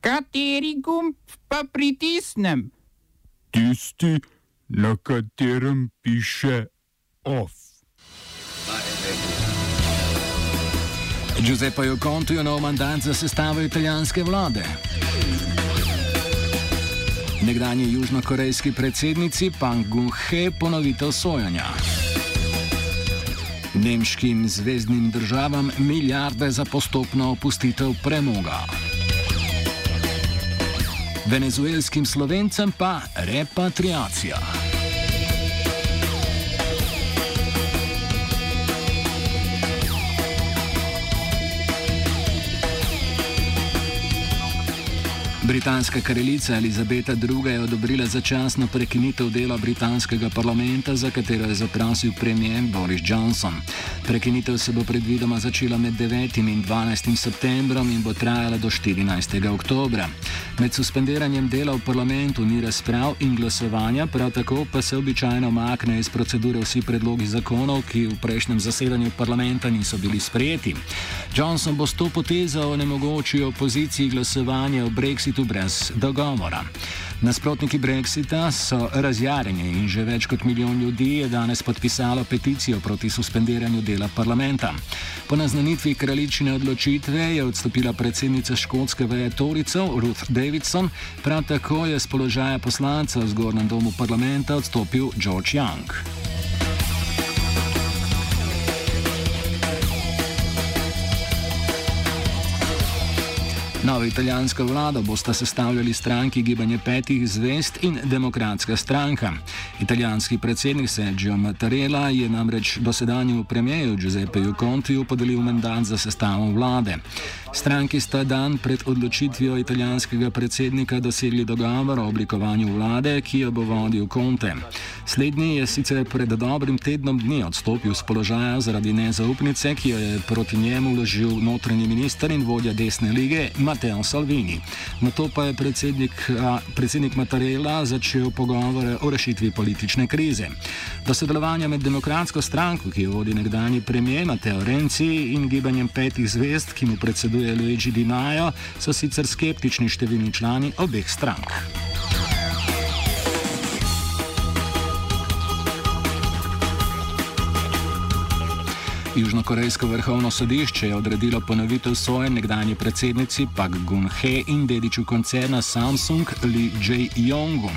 Kateri gumb pa pritisnem? Tisti, na katerem piše OF. Giuseppe Conte je nov mandat za sestavo italijanske vlade. Nekdanji južnokorejski predsednici Pang Gung-he ponovitev sojanja. Nemškim zvezdnim državam milijarde za postopno opustitev premoga. Venezuelskim slovencem pa repatriacija. Britanska kraljica Elizabeta II. je odobrila začasno prekinitev dela britanskega parlamenta, za katero je zaprosil premijer Boris Johnson. Prekinitev se bo predvidoma začela med 9 in 12 septembrom in bo trajala do 14. oktobra. Med suspendiranjem dela v parlamentu ni razprav in glasovanja, prav tako pa se običajno makne iz procedure vsi predlogi zakonov, ki v prejšnjem zasedanju parlamenta niso bili sprejeti. Johnson bo s to potezo onemogočil opoziciji glasovanje o Brexitu Brexitu brez dogovora. Nasprotniki Brexita so razjarjeni in že več kot milijon ljudi je danes podpisalo peticijo proti suspendiranju dela parlamenta. Po naznanitvi kraljičine odločitve je odstopila predsednica škotske veje Toricov Ruth Davidson, prav tako je z položaja poslanca v zgornjem domu parlamenta odstopil George Young. Novo italijansko vlado bosta sestavljali stranki Gibanje petih zvest in Demokratska stranka. Italijanski predsednik Sergio Mattarella je namreč dosedanjemu premijeju Giuseppeju Contiju podelil mandat za sestavo vlade. Stranki sta dan pred odločitvijo italijanskega predsednika dosegli dogovor o oblikovanju vlade, ki jo bo vodil Conte. Slednji je sicer pred dobrim tednom dni odstopil z položaja zaradi nezaupnice, ki jo je proti njemu vložil notranji minister in vodja desne lige Matteo Salvini. Na to pa je predsednik, predsednik Mattarella začel pogovore o rešitvi politične krize. Do sodelovanja med demokratsko stranko, ki jo vodi nekdani premijer Matteo Renzi in gibanjem petih zvest, ki mu predseduje Luigi Di Maio, so sicer skeptični številni člani obeh strank. Južnokorejsko vrhovno sodišče je odredilo ponovitev svoje nekdanje predsednici Pak Gun-he in dediču koncerna Samsung Li Jae-yongu.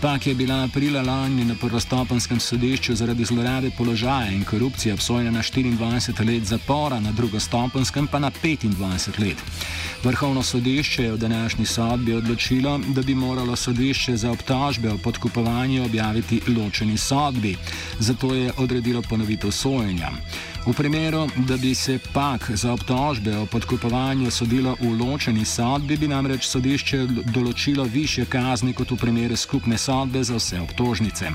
Pak je bila aprila lani na prvostopenskem sodišču zaradi zlorabe položaja in korupcije obsojena na 24 let zapora, na drugostopenskem pa na 25 let. Vrhovno sodišče je v današnji sodbi odločilo, da bi moralo sodišče za obtožbe o podkupovanju objaviti ločeni sodbi, zato je odredilo ponovitev sojenja. V primeru, da bi se pak za obtožbe o podkupovanju sodilo v ločeni sodbi, bi namreč sodišče določilo više kazni kot v primeru skupne sodbe za vse obtožnice.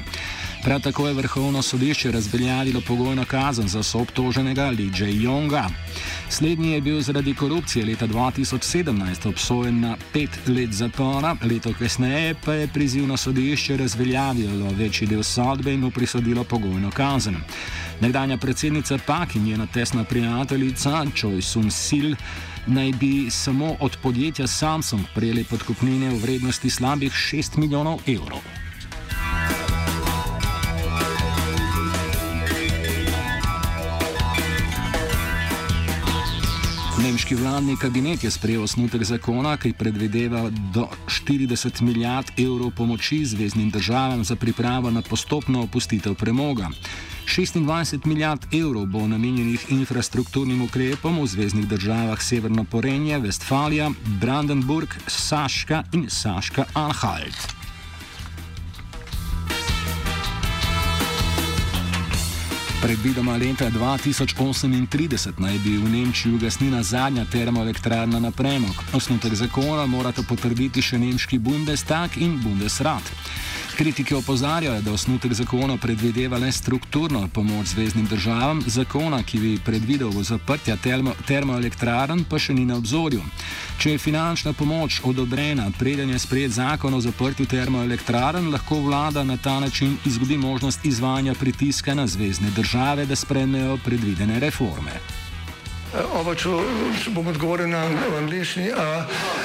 Prav tako je vrhovno sodišče razveljavilo pogojno kazen za soobtoženega Li Jae-yonga. Slednji je bil zaradi korupcije leta 2017 obsojen na pet let zapora, leto kasneje pa je prizivno sodišče razveljavilo večji del sodbe in mu prisodilo pogojno kazen. Nekdanja predsednica Pak in njena tesna prijateljica Choi Sun Sil naj bi samo od podjetja Samsung prejeli podkupnine v vrednosti slabih 6 milijonov evrov. Nemški vladni kabinet je sprejel osnutek zakona, ki predvideva do 40 milijard evrov pomoči zvezdnim državam za pripravo na postopno opustitev premoga. 26 milijard evrov bo namenjenih infrastrukturnim ukrepom v zvezdnih državah Severno Porenje, Vestfalija, Brandenburg, Saška in Saška Predvidoma leta 2038 naj bi v Nemčiji ugasnila zadnja termoelektrarna na premog. Osnutek zakona morata potrditi še nemški Bundestag in Bundesrat. Kritiki opozarjajo, da osnutek zakona predvideva le strukturno pomoč zvezdnim državam, zakona, ki bi predvidel zaprtja termo, termoelektrarn, pa še ni na obzorju. Če je finančna pomoč odobrena, preden je sprejet zakon o zaprtju termoelektrarn, lahko vlada na ta način izgubi možnost izvajanja pritiska na zvezdne države, da sprejmejo predvidene reforme. Oba, če bom odgovoril na angliški.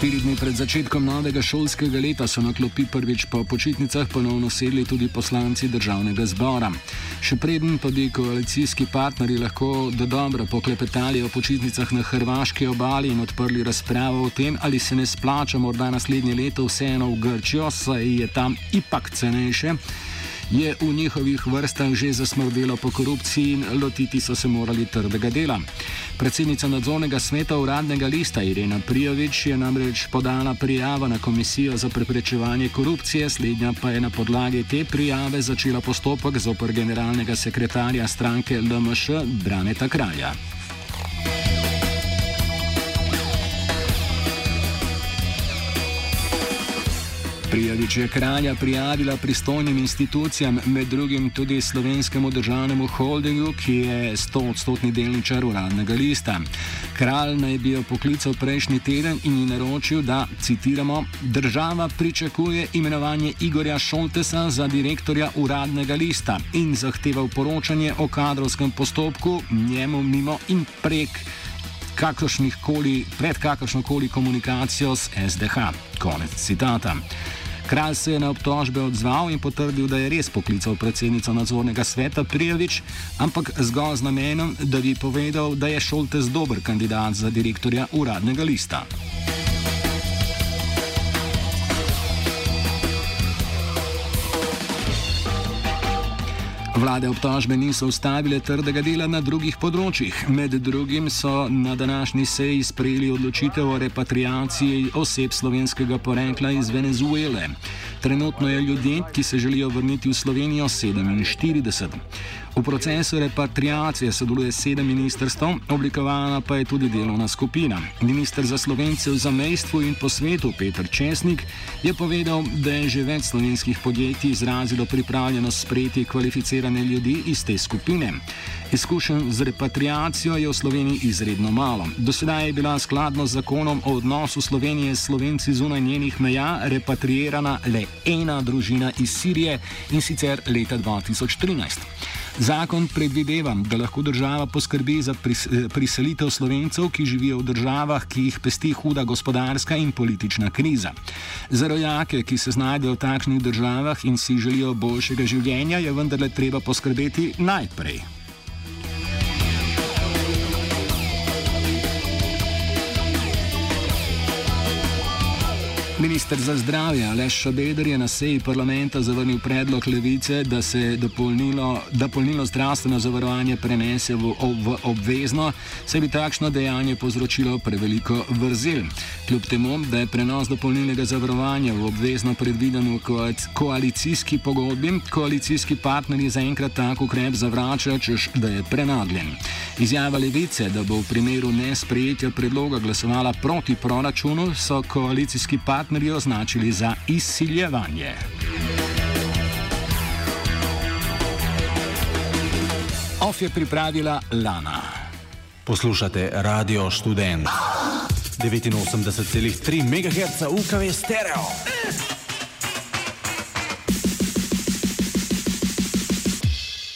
Štiri dni pred začetkom novega šolskega leta so na klopi prvič po počitnicah ponovno sedli tudi poslanci državnega zbora. Še preden pa bi koalicijski partnerji lahko do dobro poklepetali o počitnicah na hrvaški obali in odprli razpravo o tem, ali se ne splača morda naslednje leto vseeno v Grčijo, saj je tam ipak cenejše. Je v njihovih vrstah že zasmrdelo po korupciji in lotiti so se morali trdega dela. Predsednica nadzornega sveta uradnega lista Irena Prijovič je namreč podala prijavo na Komisijo za preprečevanje korupcije, slednja pa je na podlagi te prijave začela postopek zoper generalnega sekretarja stranke LMŠ Braneta Kralja. Prijavič je kralja prijavila pristojnim institucijam, med drugim tudi slovenskemu državnemu holdingu, ki je 100-odstotni delničar uradnega lista. Kralj naj bi jo poklical prejšnji teden in ji naročil, da, citiramo, država pričakuje imenovanje Igorja Šoltesa za direktorja uradnega lista in zahteval poročanje o kadrovskem postopku njemu mimo in prek kakršnih-koli, pred kakršno-koli komunikacijo s SDH. Konec citata. Kralj se je na obtožbe odzval in potrdil, da je res poklical predsednico nadzornega sveta Prijovič, ampak zgolj z namenom, da bi povedal, da je Šoltes dober kandidat za direktorja uradnega lista. Vlade obtožbe niso ustavile trdega dela na drugih področjih. Med drugim so na današnji seji sprejeli odločitev o repatriaciji oseb slovenskega porekla iz Venezuele. Trenutno je ljudi, ki se želijo vrniti v Slovenijo, 47. V procesu repatriacije sodeluje sedem ministrstv, oblikovana pa je tudi delovna skupina. Ministr za slovence v zamejstvu in po svetu Petr Česnik je povedal, da je že več slovenskih podjetij izrazilo pripravljenost sprejeti kvalificirane ljudi iz te skupine. Izkušenj z repatriacijo je v Sloveniji izredno malo. Do sedaj je bila skladno z zakonom o odnosu Slovenije s slovenci zunaj njenih meja repatriirana le ena družina iz Sirije in sicer leta 2013. Zakon predvideva, da lahko država poskrbi za pris priselitev slovencev, ki živijo v državah, ki jih pesti huda gospodarska in politična kriza. Za rojake, ki se znajdejo v takšnih državah in si želijo boljšega življenja, je vendarle treba poskrbeti najprej. Ministr za zdravje Aleš Šabeder je na seji parlamenta zavrnil predlog levice, da se dopolnilo, dopolnilo zdravstveno zavarovanje prenese v, v obvezno, saj bi takšno dejanje povzročilo preveliko vrzel. Kljub temu, da je prenos dopolnilnega zavarovanja v obvezno predviden v koalicijski pogodbi, koalicijski partnerji zaenkrat tak ukrep zavračajo, češ da je prenagljen. Izjava levice, da bo v primeru nesprejetja predloga glasovala proti proračunu, so koalicijski partnerji partnerji označili za izsiljevanje. OF je pripravila Lana. Poslušate Radio Student 89,3 MHz UKV stereo.